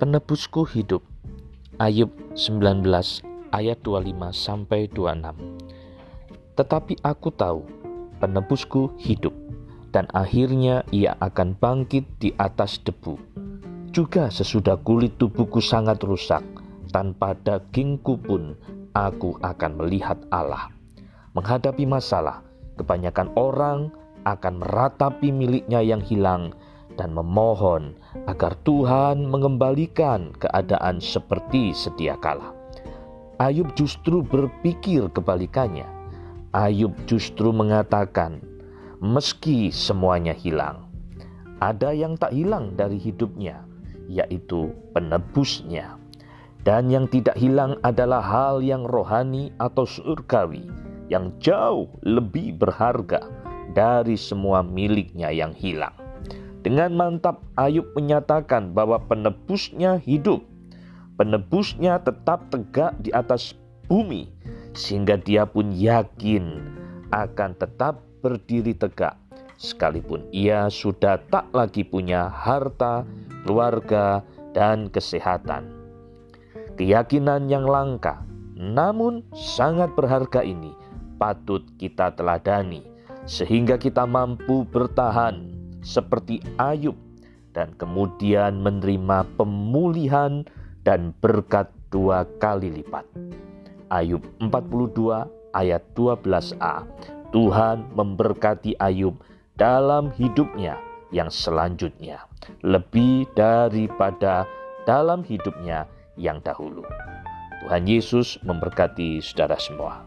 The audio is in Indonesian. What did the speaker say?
Penebusku hidup. Ayub 19 ayat 25 sampai 26. Tetapi aku tahu penebusku hidup dan akhirnya ia akan bangkit di atas debu. Juga sesudah kulit tubuhku sangat rusak, tanpa dagingku pun aku akan melihat Allah. Menghadapi masalah, kebanyakan orang akan meratapi miliknya yang hilang dan memohon agar Tuhan mengembalikan keadaan seperti sedia kala. Ayub justru berpikir kebalikannya. Ayub justru mengatakan, meski semuanya hilang, ada yang tak hilang dari hidupnya, yaitu penebusnya. Dan yang tidak hilang adalah hal yang rohani atau surgawi, yang jauh lebih berharga dari semua miliknya yang hilang. Dengan mantap Ayub menyatakan bahwa penebusnya hidup. Penebusnya tetap tegak di atas bumi sehingga dia pun yakin akan tetap berdiri tegak sekalipun ia sudah tak lagi punya harta, keluarga, dan kesehatan. Keyakinan yang langka namun sangat berharga ini patut kita teladani sehingga kita mampu bertahan seperti Ayub dan kemudian menerima pemulihan dan berkat dua kali lipat. Ayub 42 ayat 12a. Tuhan memberkati Ayub dalam hidupnya yang selanjutnya lebih daripada dalam hidupnya yang dahulu. Tuhan Yesus memberkati saudara semua.